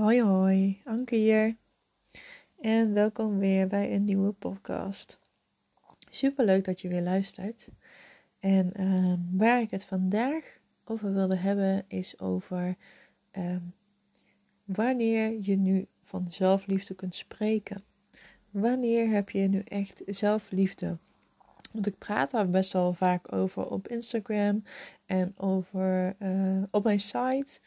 Hoi hoi, Anke hier. En welkom weer bij een nieuwe podcast. Super leuk dat je weer luistert. En ehm, waar ik het vandaag over wilde hebben is over ehm, wanneer je nu van zelfliefde kunt spreken. Wanneer heb je nu echt zelfliefde? Want ik praat daar best wel vaak over op Instagram en over uh, op mijn site.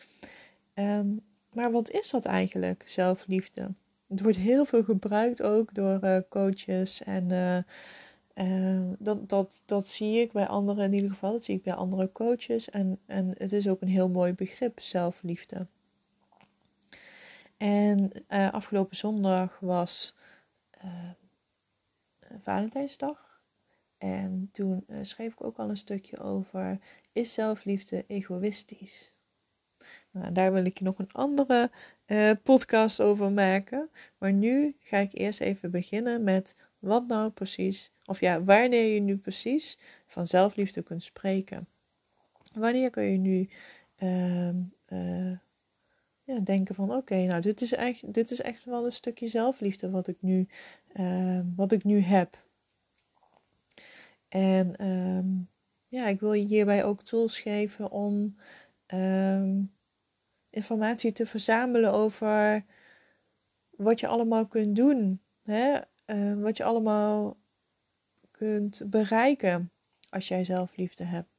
Um, maar wat is dat eigenlijk, zelfliefde? Het wordt heel veel gebruikt ook door uh, coaches en uh, uh, dat, dat, dat zie ik bij anderen in ieder geval. Dat zie ik bij andere coaches en, en het is ook een heel mooi begrip, zelfliefde. En afgelopen zondag was Valentijnsdag. En toen schreef ik ook al een stukje over: is zelfliefde egoïstisch? Nou, daar wil ik nog een andere uh, podcast over maken. Maar nu ga ik eerst even beginnen met wat nou precies, of ja, wanneer je nu precies van zelfliefde kunt spreken. Wanneer kun je nu uh, uh, ja, denken van oké, nou dit is, echt, dit is echt wel een stukje zelfliefde wat ik nu, ehm, wat ik nu heb. En ehm, ja, ik wil je hierbij ook tools geven om informatie te verzamelen over wat je allemaal kunt doen. Hè? Uh, wat je allemaal kunt bereiken als jij zelfliefde hebt.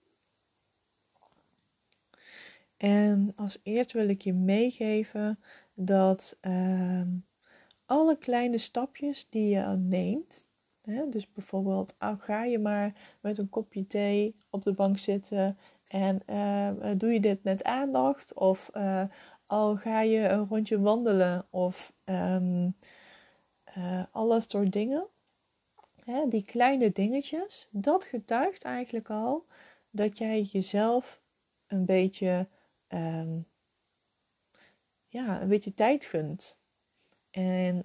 En als eerst wil ik je meegeven dat uh, alle kleine stapjes die je neemt, hè, dus bijvoorbeeld al ga je maar met een kopje thee op de bank zitten en uh, doe je dit met aandacht of uh, al ga je een rondje wandelen of um, uh, soort dingen. Hè, die kleine dingetjes, dat getuigt eigenlijk al dat jij jezelf een beetje, um, ja, een beetje tijd gunt. En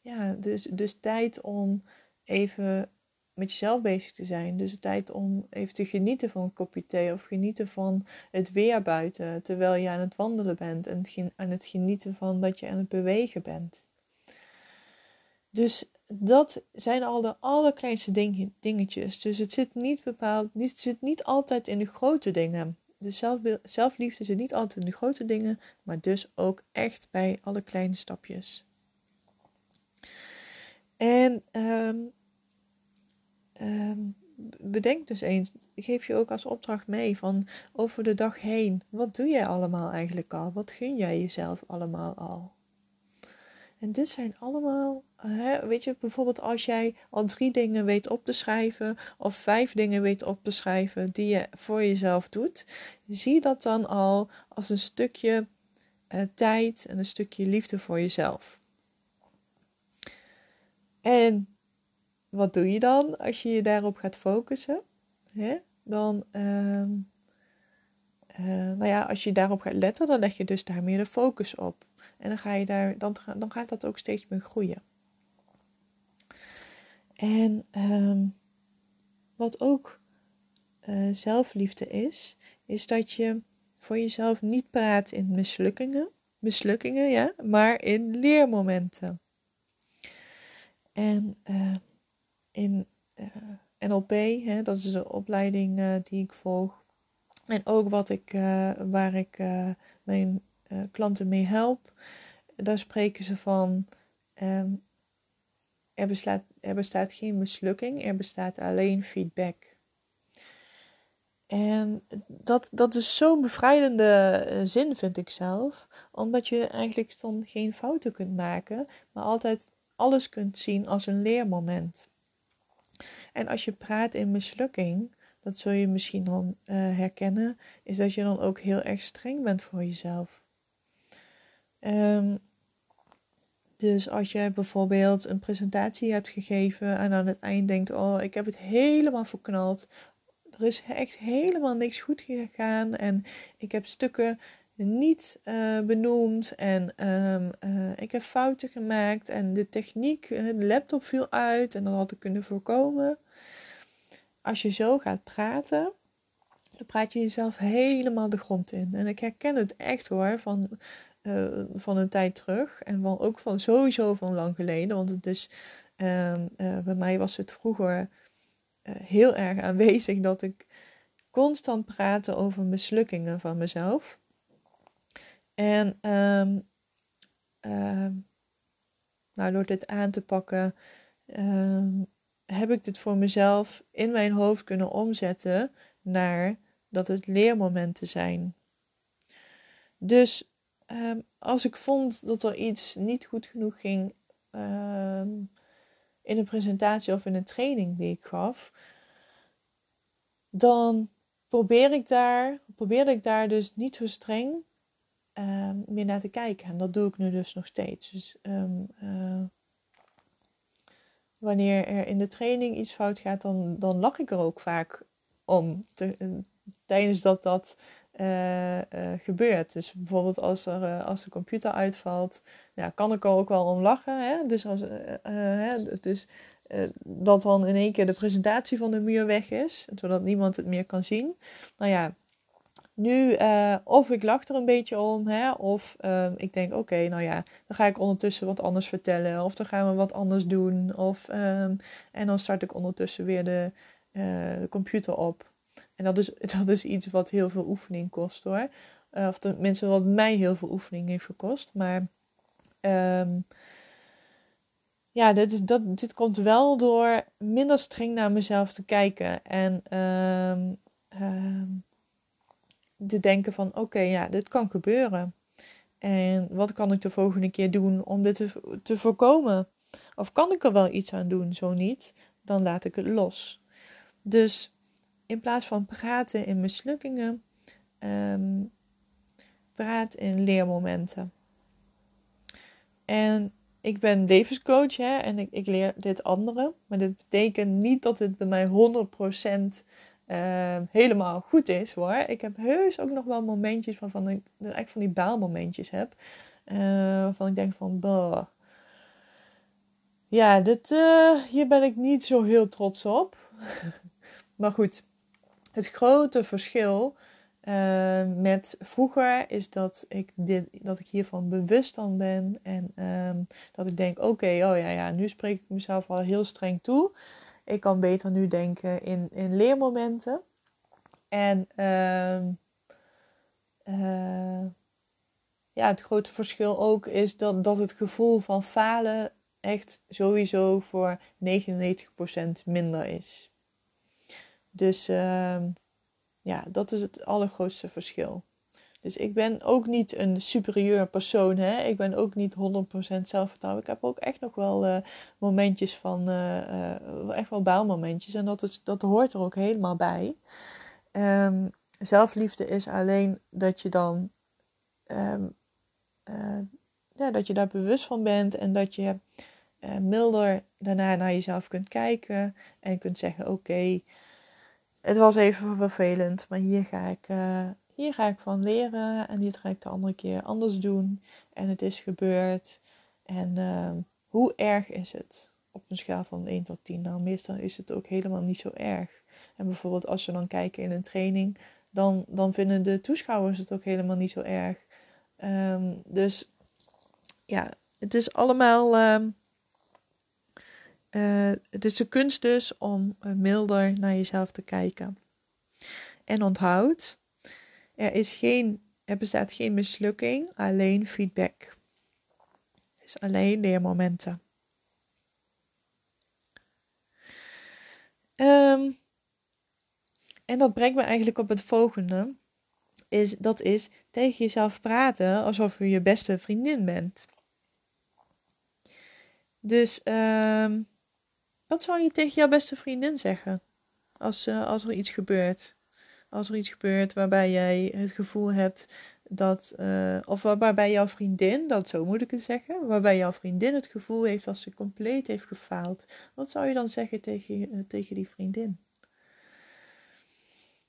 ja, dus, dus tijd om even met jezelf bezig te zijn. Dus de tijd om even te genieten van een kopje thee of genieten van het weer buiten terwijl je aan het wandelen bent en aan het genieten van dat je aan het bewegen bent. Dus dat zijn al de allerkleinste ding, dingetjes. Dus het zit niet bepaald, het zit niet altijd in de grote dingen. Dus zelf, zelfliefde zit niet altijd in de grote dingen, maar dus ook echt bij alle kleine stapjes. En um, um, bedenk dus eens, geef je ook als opdracht mee van over de dag heen. Wat doe jij allemaal eigenlijk al? Wat gun jij jezelf allemaal al? En dit zijn allemaal, hè, weet je, bijvoorbeeld als jij al drie dingen weet op te schrijven of vijf dingen weet op te schrijven die je voor jezelf doet, zie dat dan al als een stukje uh, tijd en een stukje liefde voor jezelf. En wat doe je dan als je je daarop gaat focussen? Hè? Dan, uh, uh, nou ja, als je daarop gaat letten, dan leg je dus daar meer de focus op. En dan, ga je daar, dan, dan gaat dat ook steeds meer groeien. En um, wat ook uh, zelfliefde is, is dat je voor jezelf niet praat in mislukkingen, mislukkingen ja, maar in leermomenten. En uh, in eh, NLP, hè, dat is de opleiding uh, die ik volg. En ook wat ik, uh, waar ik mijn klanten mee help. Daar spreken ze van. Um, er, bestaat, er bestaat geen mislukking, er bestaat alleen feedback. En dat, dat is zo'n bevrijdende zin, vind ik zelf. Omdat je eigenlijk dan geen fouten kunt maken, maar altijd alles kunt zien als een leermoment. En als je praat in mislukking, dat zul je misschien dan uh, herkennen, is dat je dan ook heel erg streng bent voor jezelf. Um, dus als je bijvoorbeeld een presentatie hebt gegeven en aan het eind denkt: Oh, ik heb het helemaal verknald. Er is echt helemaal niks goed gegaan. En ik heb stukken niet uh, benoemd. En um, uh, ik heb fouten gemaakt. En de techniek, de laptop viel uit. En dat had ik kunnen voorkomen als je zo gaat praten, dan praat je jezelf helemaal de grond in. En ik herken het echt hoor, van, van een tijd terug. En van, ook van sowieso van lang geleden. Want het is, uh, bij mij was het vroeger heel erg aanwezig dat ik constant praatte over mislukkingen van mezelf. En um, nou, door dit aan te pakken, heb ik dit voor mezelf in mijn hoofd kunnen omzetten naar dat het leermomenten zijn. Dus als ik vond dat er iets niet goed genoeg ging in een presentatie of in een training die ik gaf, dan probeer ik daar, probeerde ik daar dus niet zo streng um, meer naar te kijken. En dat doe ik nu dus nog steeds. Dus uh, wanneer er in de training iets fout gaat, dan, dan lach ik er ook vaak om. Te, tijdens dat dat uh, gebeurt. Dus bijvoorbeeld als, er, als de computer uitvalt, ja, kan ik er ook wel om lachen. Hè? Dus, als, dus dat dan in één keer de presentatie van de muur weg is, zodat niemand het meer kan zien. Nou ja, nu of ik lach er een beetje om, hè? of ehm, ik denk, oké, nou ja, dan ga ik ondertussen wat anders vertellen, of dan gaan we wat anders doen, of, um, en dan start ik ondertussen weer de, de computer op. En dat is, dat is iets wat heel veel oefening kost hoor. Uh, of tenminste wat mij heel veel oefening heeft gekost. Maar um, ja, dit, dat, dit komt wel door minder streng naar mezelf te kijken. En um, te denken van oké, ja, dit kan gebeuren. En wat kan ik de volgende keer doen om dit te, te voorkomen? Of kan ik er wel iets aan doen? Zo niet, dan laat ik het los. Dus in plaats van praten in mislukkingen, um, praat in leermomenten. En ik ben levenscoach hè, en ik, ik leer dit anderen. Maar dit betekent niet dat het bij mij 100% ehm, helemaal goed is hoor. Ik heb heus ook nog wel momentjes waarvan ik echt van die baalmomentjes heb. Uh, waarvan ik denk van, bah. Ja, dit, uh, hier ben ik niet zo heel trots op. maar goed, het grote verschil uh, met vroeger is dat ik, dit, dat ik hiervan bewust dan ben. En uh, dat ik denk, oké, oh ja, ja, nu spreek ik mezelf al heel streng toe. Ik kan beter nu denken in, in leermomenten. En uh, ja, het grote verschil ook is dat, dat het gevoel van falen echt sowieso voor 99% minder is. Dus uh, ja, dat is het allergrootste verschil. Dus ik ben ook niet een superieur persoon. Hè? Ik ben ook niet 100% zelfvertrouwen. Ik heb ook echt nog wel uh, momentjes van, uh, echt wel baalmomentjes. En dat, is, dat hoort er ook helemaal bij. Um, zelfliefde is alleen dat je dan, um, ja, dat je daar bewust van bent en dat je milder daarna naar jezelf kunt kijken en kunt zeggen: Oké. Het was even vervelend, maar hier ga ik, hier ga ik van leren en dit ga ik de andere keer anders doen. En het is gebeurd. En uh, hoe erg is het? Op een schaal van 1 tot 10. Nou, meestal is het ook helemaal niet zo erg. En bijvoorbeeld als we dan kijken in een training, dan, dan vinden de toeschouwers het ook helemaal niet zo erg. Um, dus ja, het is allemaal. Um, uh, het is de kunst dus om uh, milder naar jezelf te kijken. En onthoud, er, is geen, er bestaat geen mislukking, alleen feedback. Dus alleen leermomenten. Um, en dat brengt me eigenlijk op het volgende. Is, dat is tegen jezelf praten alsof je je beste vriendin bent. Dus um, wat zou je tegen jouw beste vriendin zeggen als, uh, als er iets gebeurt? Als er iets gebeurt waarbij jij het gevoel hebt dat, uh, of waarbij jouw vriendin, dat zo moet ik het zeggen, waarbij jouw vriendin het gevoel heeft dat ze compleet heeft gefaald. Wat zou je dan zeggen tegen, uh, tegen die vriendin?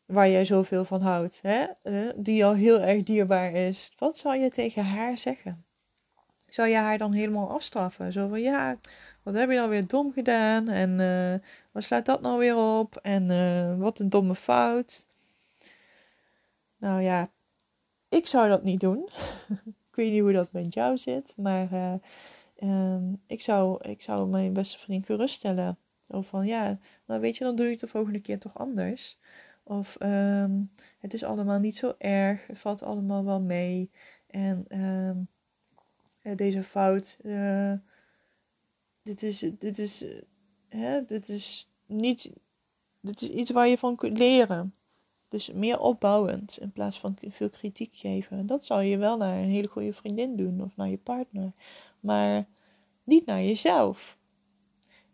Waar jij zoveel van houdt, hè? die al heel erg dierbaar is. Wat zou je tegen haar zeggen? Zou je haar dan helemaal afstraffen? Zo van ja, wat heb je nou weer dom gedaan? En wat slaat dat nou weer op? En wat een domme fout. Nou ja, ik zou dat niet doen. ik weet niet hoe dat met jou zit, maar uh, um, ik, zou, ik zou mijn beste vriend geruststellen. Of van ja, maar weet je, dan doe je het de volgende keer toch anders. Of um, het is allemaal niet zo erg, het valt allemaal wel mee. En um, deze fout, uh, dit is, dit is, hè, dit is niet, dit is iets waar je van kunt leren. Dus meer opbouwend in plaats van veel kritiek geven. Dat zou je wel naar een hele goede vriendin doen of naar je partner. Maar niet naar jezelf.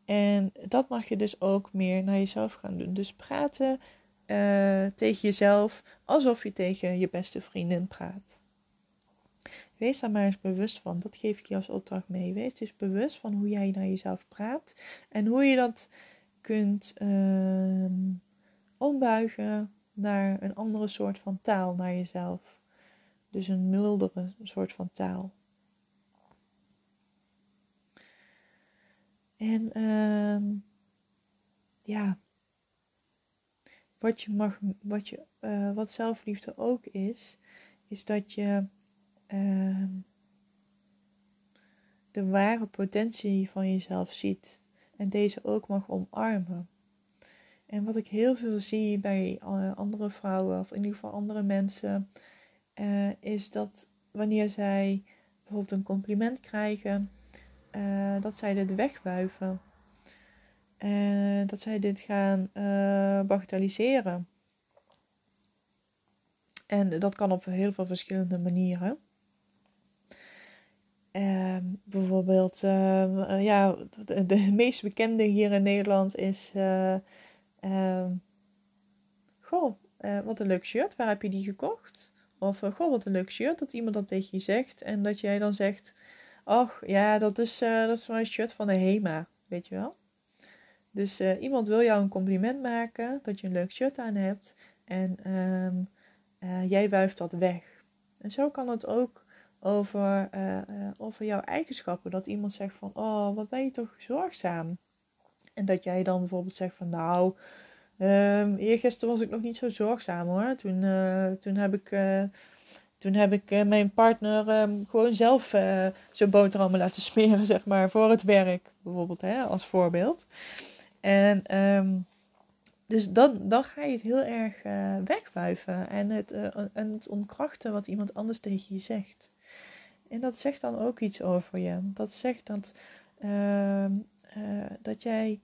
En dat mag je dus ook meer naar jezelf gaan doen. Dus praten uh, tegen jezelf alsof je tegen je beste vriendin praat. Wees daar maar eens bewust van. Dat geef ik je als opdracht mee. Wees dus bewust van hoe jij naar jezelf praat en hoe je dat kunt uh, ombuigen naar een andere soort van taal naar jezelf. Dus een mildere soort van taal. En uh, ja, wat je mag, wat, je, uh, wat zelfliefde ook is, is dat je uh, de ware potentie van jezelf ziet en deze ook mag omarmen. En wat ik heel veel zie bij andere vrouwen, of in ieder geval andere mensen, uh, is dat wanneer zij bijvoorbeeld een compliment krijgen, uh, dat zij dit wegwuiven. En dat zij dit gaan bagatelliseren. En dat kan op heel veel verschillende manieren. Uh, bijvoorbeeld, uh, ja, de, meest bekende hier in Nederland is. Goh, wat een leuk shirt, waar heb je die gekocht? Of goh, wat een leuk shirt, dat iemand dat tegen je zegt. En dat jij dan zegt: Och, ja, dat is, dat is mijn shirt van de Hema, weet je wel? Dus iemand wil jou een compliment maken dat je een leuk shirt aan hebt en uh, jij wuift dat weg. En zo kan het ook over, over jouw eigenschappen. Dat iemand zegt van, oh, wat ben je toch zorgzaam. En dat jij dan bijvoorbeeld zegt van, nou, um, eergisteren was ik nog niet zo zorgzaam hoor. Toen, toen heb ik... toen heb ik mijn partner um, gewoon zelf zijn boterhammen laten smeren, zeg maar, voor het werk. Bijvoorbeeld, hè, als voorbeeld. En um, dus dan, dan ga je het heel erg wegwuiven en het, en het ontkrachten wat iemand anders tegen je zegt. En dat zegt dan ook iets over je. Dat zegt dat, dat jij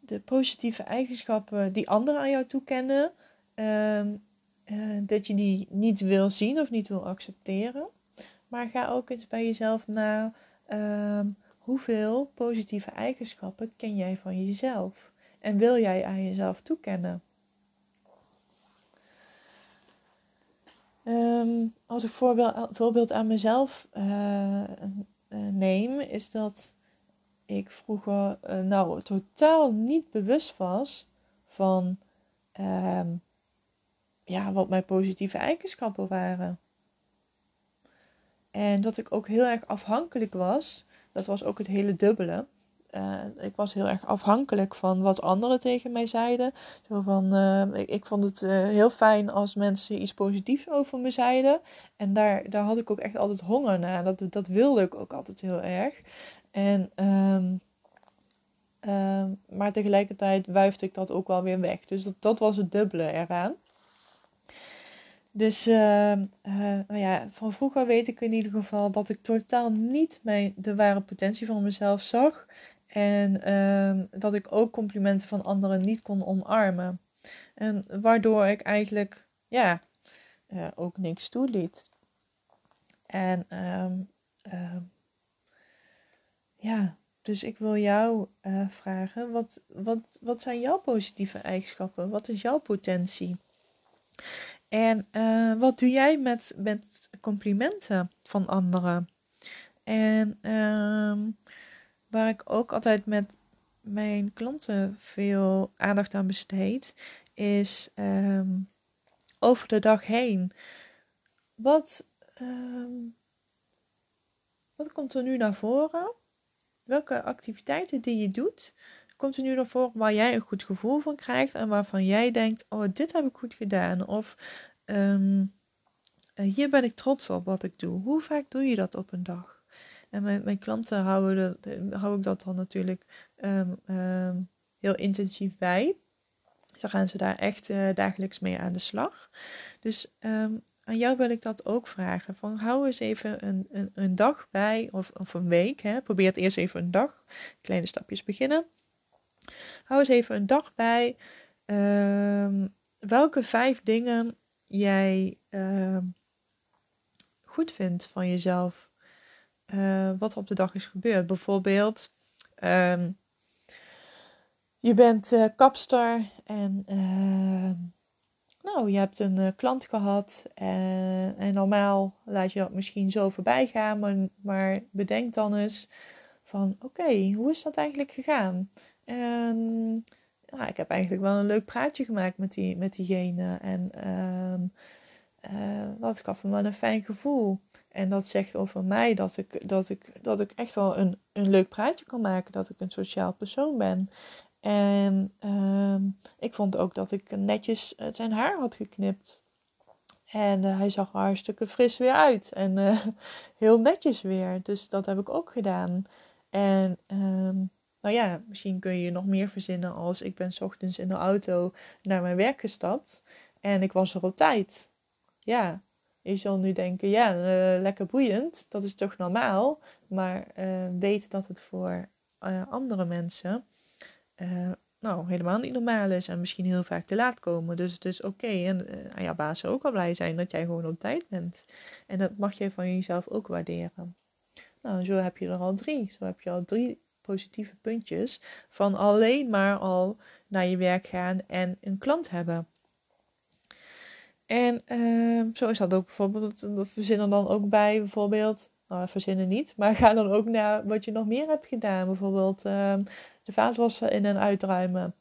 de positieve eigenschappen die anderen aan jou toekennen, ehm, dat je die niet wil zien of niet wil accepteren. Maar ga ook eens bij jezelf na ehm, Hoeveel positieve eigenschappen ken jij van jezelf en wil jij aan jezelf toekennen? Um, als ik voorbeeld, voorbeeld aan mezelf uh, neem, is dat ik vroeger uh, nou totaal niet bewust was van um, ja, wat mijn positieve eigenschappen waren. En dat ik ook heel erg afhankelijk was dat was ook het hele dubbele. Uh, ik was heel erg afhankelijk van wat anderen tegen mij zeiden. Zo van, uh, ik, ik, vond het heel fijn als mensen iets positiefs over me zeiden. En daar, daar had ik ook echt altijd honger naar. Dat, dat wilde ik ook altijd heel erg. En, um, um, maar tegelijkertijd wuifde ik dat ook wel weer weg. Dus dat, was het dubbele eraan. Dus uh, uh, nou ja, van vroeger weet ik in ieder geval dat ik totaal niet mijn, de ware potentie van mezelf zag. En dat ik ook complimenten van anderen niet kon omarmen. En waardoor ik eigenlijk, ja, uh, ook niks toeliet. En ja, dus ik wil jou uh, vragen, wat, wat, wat zijn jouw positieve eigenschappen? Wat is jouw potentie? En uh, wat doe jij met, complimenten van anderen? En uh, waar ik ook altijd met mijn klanten veel aandacht aan besteed, is um, over de dag heen. Wat, um, wat komt er nu naar voren? Welke activiteiten die je doet, komt er nu naar voren waar jij een goed gevoel van krijgt en waarvan jij denkt: Oh, dit heb ik goed gedaan. Of ehm, eh, hier ben ik trots op wat ik doe. Hoe vaak doe je dat op een dag? En met mijn klanten houden hou ik dat dan natuurlijk ehm, ehm, heel intensief bij. Dan gaan ze daar echt uh, dagelijks mee aan de slag. Dus aan jou wil ik dat ook vragen. Van hou eens even een, een, een dag bij, of, of een week. Hè. Probeer het eerst even een dag. Kleine stapjes beginnen. Hou eens even een dag bij. Ehm, welke vijf dingen jij ehm, goed vindt van jezelf. Uh, wat op de dag is gebeurd. Bijvoorbeeld, ehm, je bent uh, kapster en nou, je hebt een uh, klant gehad en, en, normaal laat je dat misschien zo voorbij gaan, maar, bedenk dan eens van oké, hoe is dat eigenlijk gegaan? Nou, ik heb eigenlijk wel een leuk praatje gemaakt met, die, met diegene en um, dat gaf me wel een fijn gevoel. En dat zegt over mij dat ik, dat ik, dat ik echt wel een, een leuk praatje kan maken, dat ik een sociaal persoon ben. En ehm, ik vond ook dat ik netjes eh, zijn haar had geknipt. En uh, hij zag er hartstikke fris weer uit. En uh, heel netjes weer. Dus dat heb ik ook gedaan. En um, nou ja, misschien kun je nog meer verzinnen als ik ben ochtends in de auto naar mijn werk gestapt. En ik was er op tijd. Ja, je zal nu denken, ja, lekker boeiend. Dat is toch normaal. Maar weet dat het voor andere mensen uh, nou, helemaal niet normaal is en misschien heel vaak te laat komen. Dus het is oké. En uh, aan jouw baas ook wel blij zijn dat jij gewoon op tijd bent. En dat mag jij van jezelf ook waarderen. Nou, zo heb je er al drie. Zo heb je al drie positieve puntjes van alleen maar al naar je werk gaan en een klant hebben. En uh, zo is dat ook bijvoorbeeld, we verzinnen dan ook bij bijvoorbeeld, nou verzinnen niet, maar ga dan ook naar wat je nog meer hebt gedaan. Bijvoorbeeld uh, de vaatwasser in en uitruimen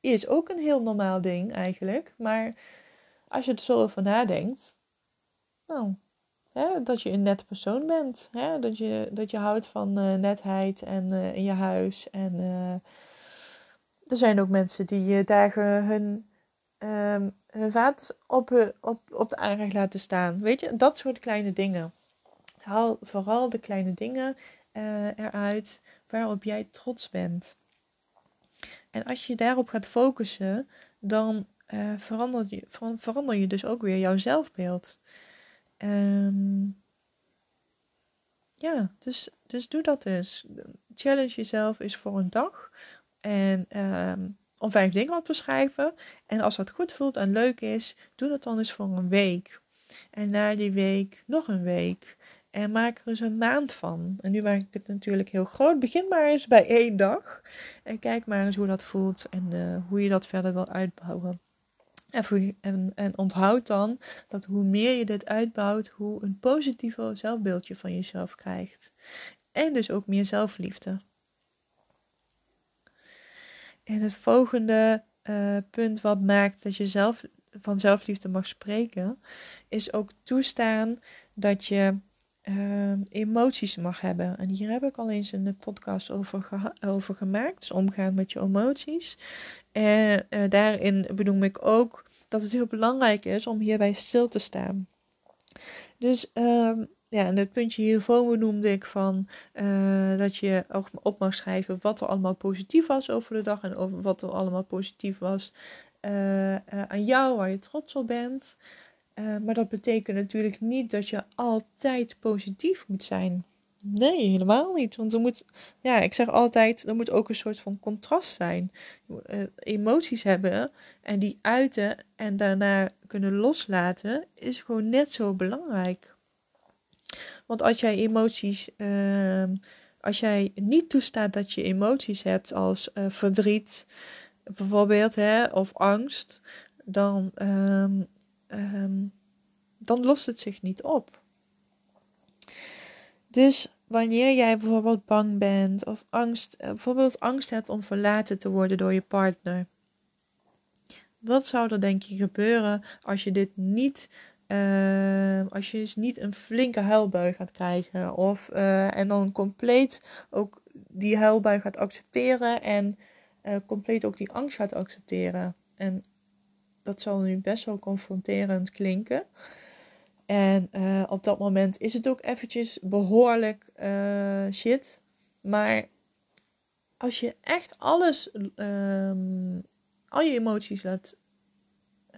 is ook een heel normaal ding eigenlijk. Maar als je er zo over nadenkt, nou, hè, dat je een nette persoon bent. Hè, dat, je, dat je houdt van uh, netheid en uh, in je huis. En uh, er zijn ook mensen die dagen hun, um, hun vaat op, op, op de aanrecht laten staan. Weet je, dat soort kleine dingen. Haal vooral de kleine dingen eruit waarop jij trots bent. En als je daarop gaat focussen, dan uh, verander, je, verander je dus ook weer jouw zelfbeeld. Um, ja, dus, dus doe dat dus. Challenge jezelf is voor een dag. En um, om vijf dingen op te schrijven. En als dat goed voelt en leuk is, doe dat dan eens voor een week. En na die week nog een week. En maak er eens een maand van. En nu maak ik het natuurlijk heel groot. Begin maar eens bij één dag. En kijk maar eens hoe dat voelt en uh, hoe je dat verder wil uitbouwen. En, en, en onthoud dan dat hoe meer je dit uitbouwt, hoe een positiever zelfbeeldje van jezelf krijgt. En dus ook meer zelfliefde. En het volgende uh, punt wat maakt dat je zelf van zelfliefde mag spreken, is ook toestaan dat je uh, emoties mag hebben. En hier heb ik al eens een podcast over, over gemaakt. Dus omgaan met je emoties. En uh, daarin benoem ik ook dat het heel belangrijk is om hierbij stil te staan. Dus uh, ja, en het puntje hiervoor benoemde ik van uh, dat je ook op mag schrijven wat er allemaal positief was over de dag en over wat er allemaal positief was uh, aan jou, waar je trots op bent. Uh, maar dat betekent natuurlijk niet dat je altijd positief moet zijn. Nee, helemaal niet. Want er moet, ja, ik zeg altijd, er moet ook een soort van contrast zijn. Uh, emoties hebben en die uiten en daarna kunnen loslaten, is gewoon net zo belangrijk. Want als jij emoties, uh, als jij niet toestaat dat je emoties hebt als uh, verdriet, bijvoorbeeld, hè, of angst, dan ehm, um, dan lost het zich niet op. Dus wanneer jij bijvoorbeeld bang bent of angst, eh, bijvoorbeeld angst hebt om verlaten te worden door je partner. Wat zou er denk je gebeuren als je dit niet, uh, als je dus niet een flinke huilbui gaat krijgen of uh, en dan compleet ook die huilbui gaat accepteren en uh, compleet ook die angst gaat accepteren en dat zal nu best wel confronterend klinken. En uh, op dat moment is het ook eventjes behoorlijk uh, shit. Maar als je echt alles, um, al je emoties laat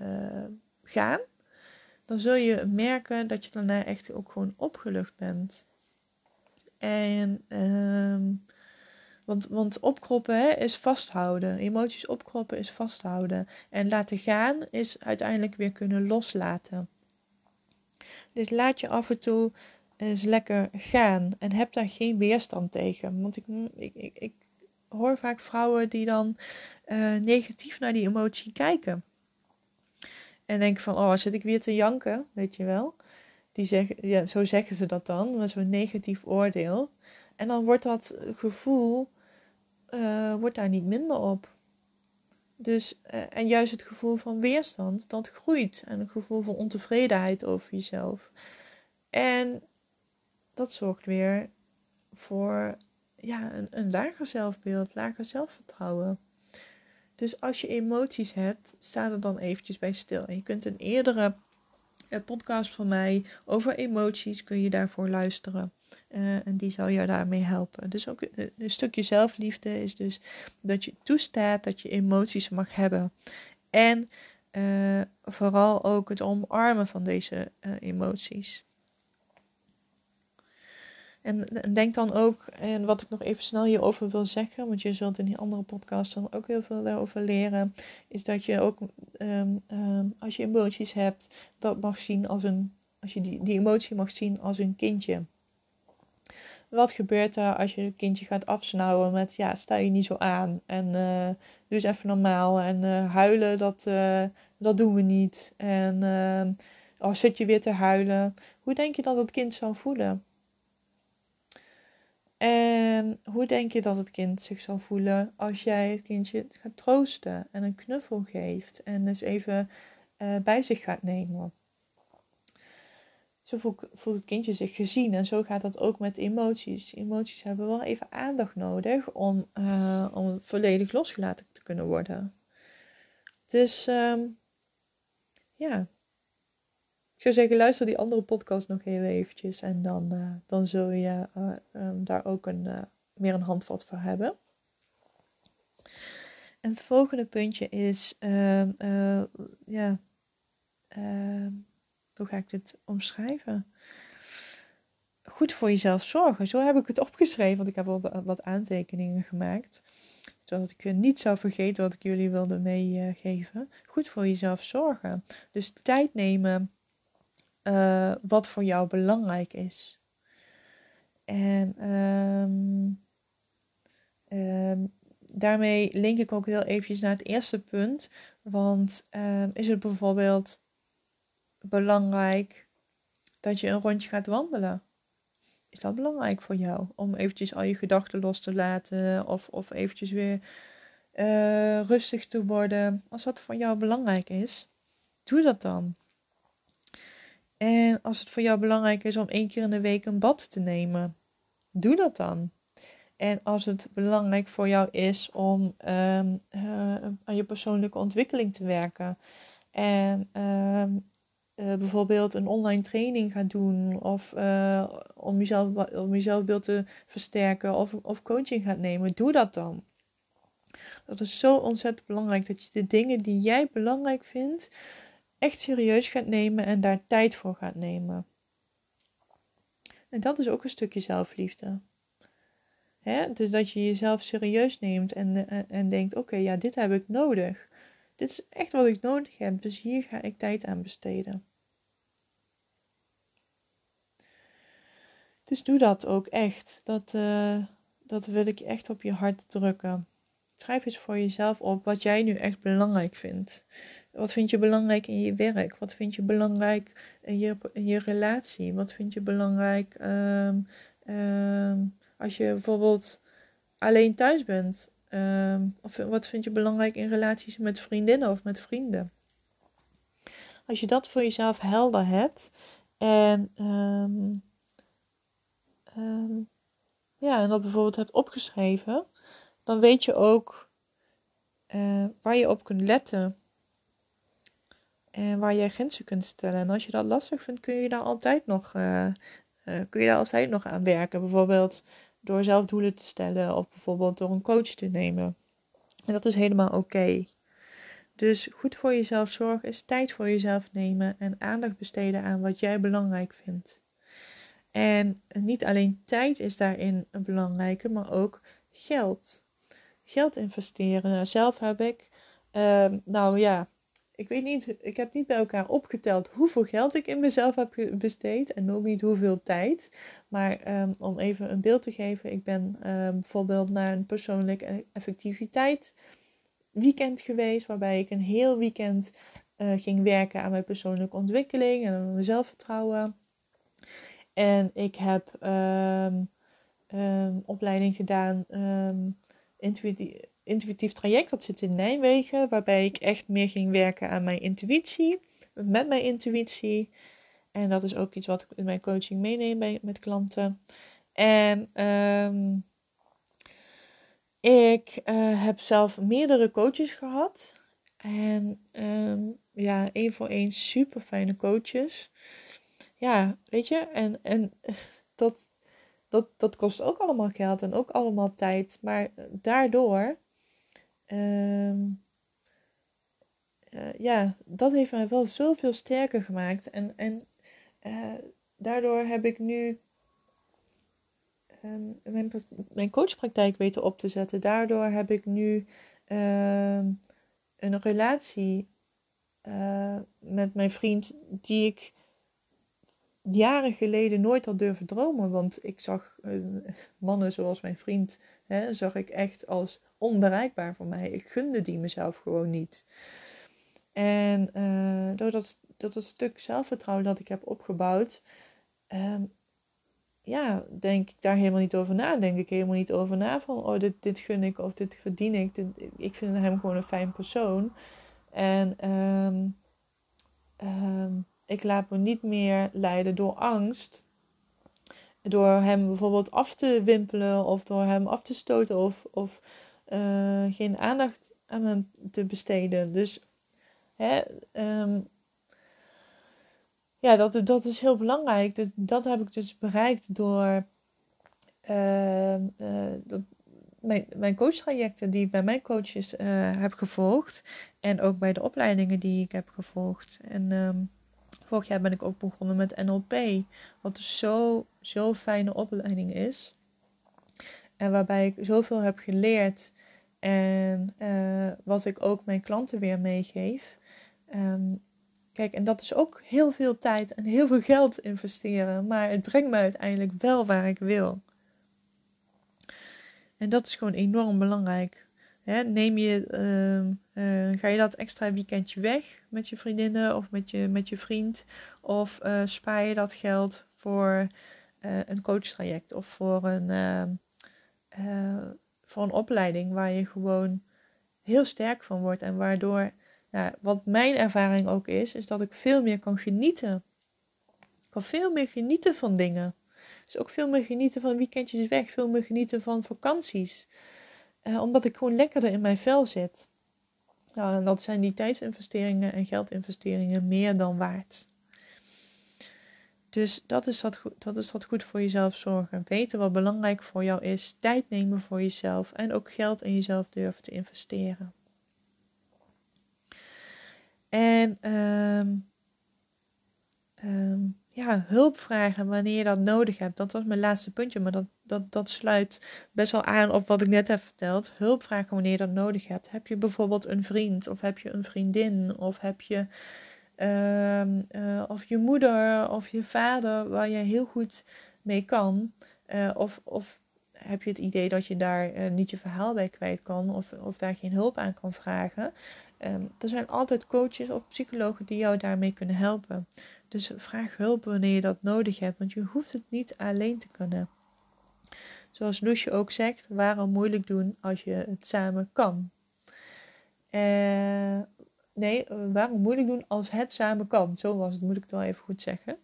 uh, gaan, dan zul je merken dat je daarna echt ook gewoon opgelucht bent. En um, want, want opkroppen hè, is vasthouden. Emoties opkroppen is vasthouden. En laten gaan is uiteindelijk weer kunnen loslaten. Dus laat je af en toe eens lekker gaan. En heb daar geen weerstand tegen. Want ik, ik, ik, ik hoor vaak vrouwen die dan uh, negatief naar die emotie kijken. En denken van, oh, zit ik weer te janken, weet je wel. Die zeggen, ja, zo zeggen ze dat dan, met zo'n negatief oordeel. En dan wordt dat gevoel uh, wordt daar niet minder op. Dus, uh, en juist het gevoel van weerstand, dat groeit. En een gevoel van ontevredenheid over jezelf. En dat zorgt weer voor ja, een, een lager zelfbeeld, lager zelfvertrouwen. Dus als je emoties hebt, sta er dan eventjes bij stil. En je kunt een eerdere podcast van mij over emoties kun je daarvoor luisteren. Uh, en die zal jou daarmee helpen. Dus ook een, een stukje zelfliefde is dus dat je toestaat dat je emoties mag hebben. En vooral ook het omarmen van deze emoties. En, denk dan ook, en wat ik nog even snel hierover wil zeggen, want je zult in die andere podcast dan ook heel veel daarover leren, is dat je ook, um, um, als je emoties hebt, dat mag zien als een, als je die, die emotie mag zien als een kindje. Wat gebeurt er als je een kindje gaat afsnauwen met, ja, sta je niet zo aan en uh, doe eens even normaal en uh, huilen, dat, uh, dat doen we niet. En oh, zit je weer te huilen. Hoe denk je dat het kind zou voelen? En hoe denk je dat het kind zich zal voelen als jij het kindje gaat troosten en een knuffel geeft en eens even uh, bij zich gaat nemen? Zo voelt het kindje zich gezien en zo gaat dat ook met emoties. Emoties hebben wel even aandacht nodig om, uh, om volledig losgelaten te kunnen worden. Dus um, ja, ik zou zeggen, luister die andere podcast nog heel eventjes. En dan, uh, dan zul je uh, um, daar ook een, uh, meer een handvat voor hebben. En het volgende puntje is, ehm, ja, ehm, hoe ga ik dit omschrijven? Goed voor jezelf zorgen. Zo heb ik het opgeschreven, want ik heb wat, wat aantekeningen gemaakt. Zodat ik niet zou vergeten wat ik jullie wilde meegeven. Goed voor jezelf zorgen. Dus tijd nemen uh, wat voor jou belangrijk is. En um, um, daarmee link ik ook heel eventjes naar het eerste punt. Want um, is het bijvoorbeeld belangrijk dat je een rondje gaat wandelen? Is dat belangrijk voor jou? Om eventjes al je gedachten los te laten of, of eventjes weer uh, rustig te worden. Als dat voor jou belangrijk is, doe dat dan. En als het voor jou belangrijk is om één keer in de week een bad te nemen, doe dat dan. En als het belangrijk voor jou is om um, uh, aan je persoonlijke ontwikkeling te werken en um, uh, bijvoorbeeld een online training gaat doen of uh, om, jezelf, om jezelfbeeld te versterken of, of coaching gaat nemen, doe dat dan. Dat is zo ontzettend belangrijk dat je de dingen die jij belangrijk vindt, echt serieus gaat nemen en daar tijd voor gaat nemen. En dat is ook een stukje zelfliefde. Hè? Dus dat je jezelf serieus neemt en, en, en denkt: oké, ja, dit heb ik nodig. Dit is echt wat ik nodig heb, dus hier ga ik tijd aan besteden. Dus doe dat ook echt. Dat, uh, dat wil ik echt op je hart drukken. Schrijf eens voor jezelf op wat jij nu echt belangrijk vindt. Wat vind je belangrijk in je werk? Wat vind je belangrijk in je, in je relatie? Wat vind je belangrijk um, um, als je bijvoorbeeld alleen thuis bent? Um, of wat vind je belangrijk in relaties met vriendinnen of met vrienden? Als je dat voor jezelf helder hebt en, ja, en dat bijvoorbeeld hebt opgeschreven, dan weet je ook uh, waar je op kunt letten En waar je grenzen kunt stellen. En als je dat lastig vindt, kun je daar altijd nog, uh, kun je daar altijd nog aan werken. Bijvoorbeeld door zelf doelen te stellen of bijvoorbeeld door een coach te nemen. En dat is helemaal oké. Dus goed voor jezelf zorgen is tijd voor jezelf nemen en aandacht besteden aan wat jij belangrijk vindt. En niet alleen tijd is daarin een belangrijke, maar ook geld. Geld investeren. Zelf heb ik, uh, nou ja, ik weet niet, ik heb niet bij elkaar opgeteld hoeveel geld ik in mezelf heb besteed en ook niet hoeveel tijd. Maar ehm, om even een beeld te geven, ik ben ehm, bijvoorbeeld naar een persoonlijke effectiviteit weekend geweest, waarbij ik een heel weekend uh, ging werken aan mijn persoonlijke ontwikkeling en aan mijn zelfvertrouwen. En ik heb opleiding gedaan, intuïtief, traject, dat zit in Nijmegen, waarbij ik echt meer ging werken aan mijn intuïtie, met mijn intuïtie. En dat is ook iets wat ik in mijn coaching meeneem bij, met klanten. En um, ik uh, heb zelf meerdere coaches gehad. En um, ja, één voor één super fijne coaches. Ja, weet je, en, en dat, dat, dat kost ook allemaal geld en ook allemaal tijd. Maar daardoor, um, uh, ja, dat heeft mij wel zoveel sterker gemaakt. En, en uh, daardoor heb ik nu um, mijn, mijn coachpraktijk weten op te zetten. Daardoor heb ik nu uh, een relatie met mijn vriend die ik jaren geleden nooit had durven dromen. Want ik zag uh, mannen zoals mijn vriend, hè, zag ik echt als onbereikbaar voor mij. Ik gunde die mezelf gewoon niet. En uh, door dat, dat, dat stuk zelfvertrouwen dat ik heb opgebouwd, um, ja, denk ik daar helemaal niet over na. Denk ik helemaal niet over na van, oh, dit, dit gun ik of dit verdien ik. Ik vind hem gewoon een fijn persoon. En um, ik laat me niet meer leiden door angst. Door hem bijvoorbeeld af te wimpelen of door hem af te stoten of, of uh, geen aandacht aan hem te besteden. Dus hè, um, ja, dat, dat is heel belangrijk. Dat, dat heb ik dus bereikt door uh, uh, dat, mijn, mijn coachtrajecten die ik bij mijn coaches uh, heb gevolgd. En ook bij de opleidingen die ik heb gevolgd. En um, vorig jaar ben ik ook begonnen met NLP. Wat dus zo, zo fijne opleiding is. En waarbij ik zoveel heb geleerd. En uh, wat ik ook mijn klanten weer meegeef. Um, Kijk, en dat is ook heel veel tijd en heel veel geld investeren, maar het brengt me uiteindelijk wel waar ik wil. En dat is gewoon enorm belangrijk. Neem je, uh, uh, ga je dat extra weekendje weg met je vriendinnen of met je, met je vriend? Of uh, spaar je dat geld voor een coachtraject of voor een, ehm, voor een opleiding waar je gewoon heel sterk van wordt en waardoor ja, wat mijn ervaring ook is, is dat ik veel meer kan genieten. Ik kan veel meer genieten van dingen. Dus ook veel meer genieten van weekendjes weg, veel meer genieten van vakanties. Eh, omdat ik gewoon lekkerder in mijn vel zit. Nou, en dat zijn die tijdsinvesteringen en geldinvesteringen meer dan waard. Dus dat is dat, dat is dat goed voor jezelf zorgen. Weten wat belangrijk voor jou is. Tijd nemen voor jezelf. En ook geld in jezelf durven te investeren. En um, um, ja, hulp vragen wanneer je dat nodig hebt. Dat was mijn laatste puntje, maar dat, dat, dat sluit best wel aan op wat ik net heb verteld. Hulp vragen wanneer je dat nodig hebt. Heb je bijvoorbeeld een vriend of heb je een vriendin of heb je um, uh, of je moeder of je vader waar je heel goed mee kan. Uh, of, of heb je het idee dat je daar uh, niet je verhaal bij kwijt kan of, of daar geen hulp aan kan vragen. Um, er zijn altijd coaches of psychologen die jou daarmee kunnen helpen. Dus vraag hulp wanneer je dat nodig hebt, want je hoeft het niet alleen te kunnen. Zoals Loesje ook zegt, waarom moeilijk doen als je het samen kan? Uh, nee, waarom moeilijk doen als het samen kan? Zo was het, moet ik het wel even goed zeggen.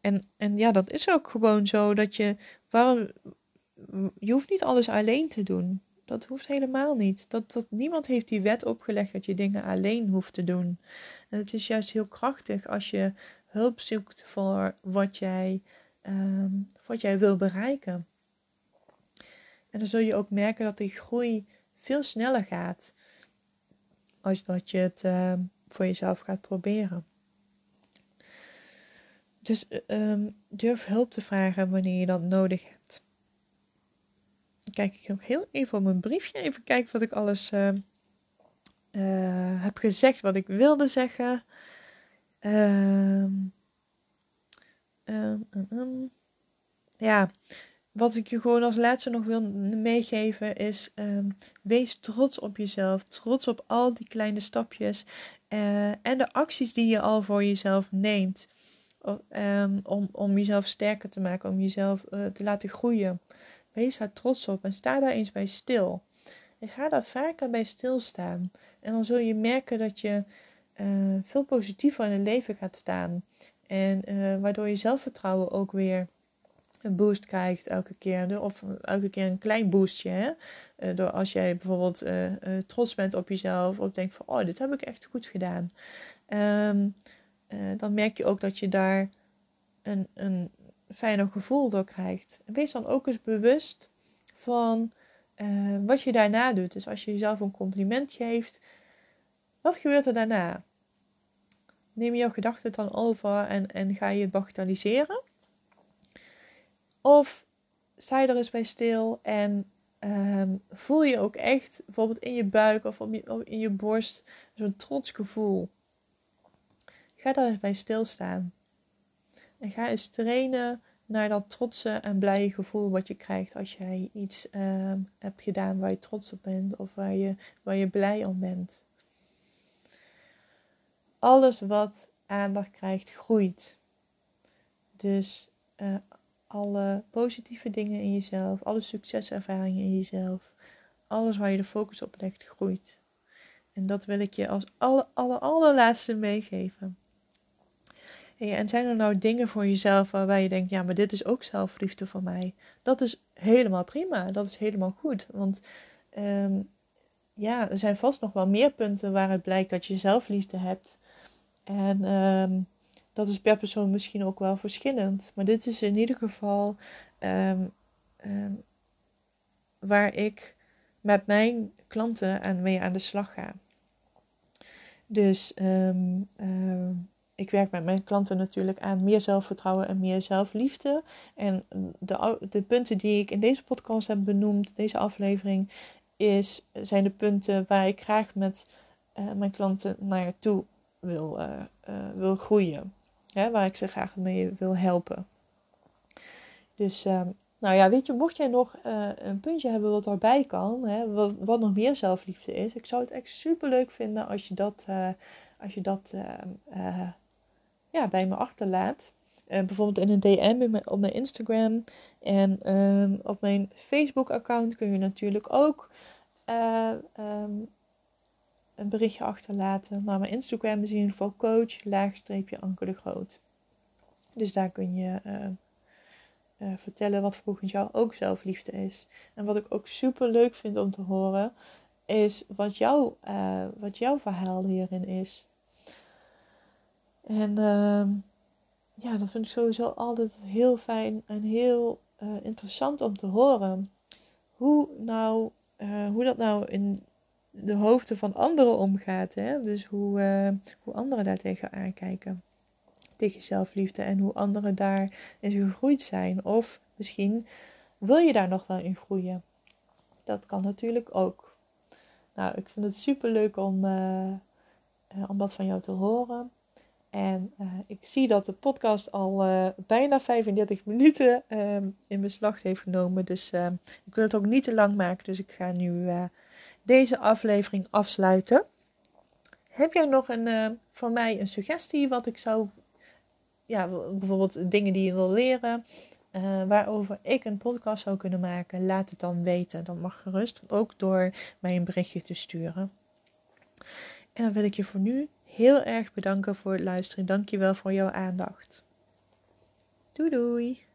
En, en ja, dat is ook gewoon zo dat je, waarom, je hoeft niet alles alleen te doen. Dat hoeft helemaal niet. Dat, dat, niemand heeft die wet opgelegd dat je dingen alleen hoeft te doen. En het is juist heel krachtig als je hulp zoekt voor wat jij, ehm, wat jij wil bereiken. En dan zul je ook merken dat die groei veel sneller gaat als dat je het ehm, voor jezelf gaat proberen. Dus um, durf hulp te vragen wanneer je dat nodig hebt. Dan kijk ik nog heel even op mijn briefje. Even kijken wat ik alles uh, uh, heb gezegd, wat ik wilde zeggen. Um, ja, wat ik je gewoon als laatste nog wil meegeven is: wees trots op jezelf. Trots op al die kleine stapjes uh, en de acties die je al voor jezelf neemt. Om, om jezelf sterker te maken, om jezelf uh, te laten groeien. Wees daar trots op en sta daar eens bij stil. En ga daar vaker bij stilstaan. En dan zul je merken dat je uh, veel positiever in het leven gaat staan. En uh, waardoor je zelfvertrouwen ook weer een boost krijgt elke keer. Of elke keer een klein boostje. Uh, door als jij bijvoorbeeld trots bent op jezelf. Of denkt van, oh, dit heb ik echt goed gedaan. Uh, dan merk je ook dat je daar een, een fijner gevoel door krijgt. Wees dan ook eens bewust van uh, wat je daarna doet. Dus als je jezelf een compliment geeft, wat gebeurt er daarna? Neem je jouw gedachten dan over en, en ga je het bagatelliseren? Of sta je er eens bij stil en um, voel je ook echt, bijvoorbeeld in je buik of je, in je borst, zo'n trots gevoel. Ga daar eens bij stilstaan. En ga eens trainen naar dat trotse en blije gevoel wat je krijgt als jij iets uh, hebt gedaan waar je trots op bent of waar je, waar je blij om bent. Alles wat aandacht krijgt, groeit. Dus uh, alle positieve dingen in jezelf, alle succeservaringen in jezelf, alles waar je de focus op legt, groeit. En dat wil ik je als alle, alle, allerlaatste meegeven en zijn er nou dingen voor jezelf waarbij je denkt, ja, maar dit is ook zelfliefde voor mij? Dat is helemaal prima, dat is helemaal goed. Want ehm, ja, er zijn vast nog wel meer punten waaruit blijkt dat je zelfliefde hebt. En um, dat is per persoon misschien ook wel verschillend. Maar dit is in ieder geval um, waar ik met mijn klanten aan mee aan de slag ga. Dus ik werk met mijn klanten natuurlijk aan meer zelfvertrouwen en meer zelfliefde. En de, de punten die ik in deze podcast heb benoemd, deze aflevering, is, zijn de punten waar ik graag met uh, mijn klanten naartoe wil, uh, uh, wil groeien. Waar ik ze graag mee wil helpen. Dus, ehm, nou ja, weet je, mocht jij nog een puntje hebben wat daarbij kan, hè, wat, wat, nog meer zelfliefde is, ik zou het echt super leuk vinden als je dat, als je dat ehm, ja, bij me achterlaat. Uh, bijvoorbeeld in een DM op mijn Instagram. En ehm, op mijn Facebook-account kun je natuurlijk ook uh, um, een berichtje achterlaten. Maar mijn Instagram is in ieder geval coach, laagstreepje Anker de Groot. Dus daar kun je uh, vertellen wat volgens jou ook zelfliefde is. En wat ik ook super leuk vind om te horen, is wat, jou, wat jouw verhaal hierin is. En uh, ja, dat vind ik sowieso altijd heel fijn en heel uh, interessant om te horen. Hoe, nou, uh, hoe dat nou in de hoofden van anderen omgaat. Hè? Dus hoe, uh, hoe anderen daar tegen aankijken. Tegen zelfliefde en hoe anderen daarin gegroeid zijn. Of misschien wil je daar nog wel in groeien. Dat kan natuurlijk ook. Nou, ik vind het super leuk om, om dat van jou te horen. En uh, ik zie dat de podcast al uh, bijna 35 minuten uh, in beslag heeft genomen. Dus ehm, ik wil het ook niet te lang maken. Dus ik ga nu eh, deze aflevering afsluiten. Heb jij nog een, voor mij een suggestie wat ik zou... Ja, bijvoorbeeld dingen die je wil leren. waarover ik een podcast zou kunnen maken. Laat het dan weten. Dan mag gerust ook door mij een berichtje te sturen. En dan wil ik je voor nu heel erg bedanken voor het luisteren. Dankjewel voor jouw aandacht. Doei doei!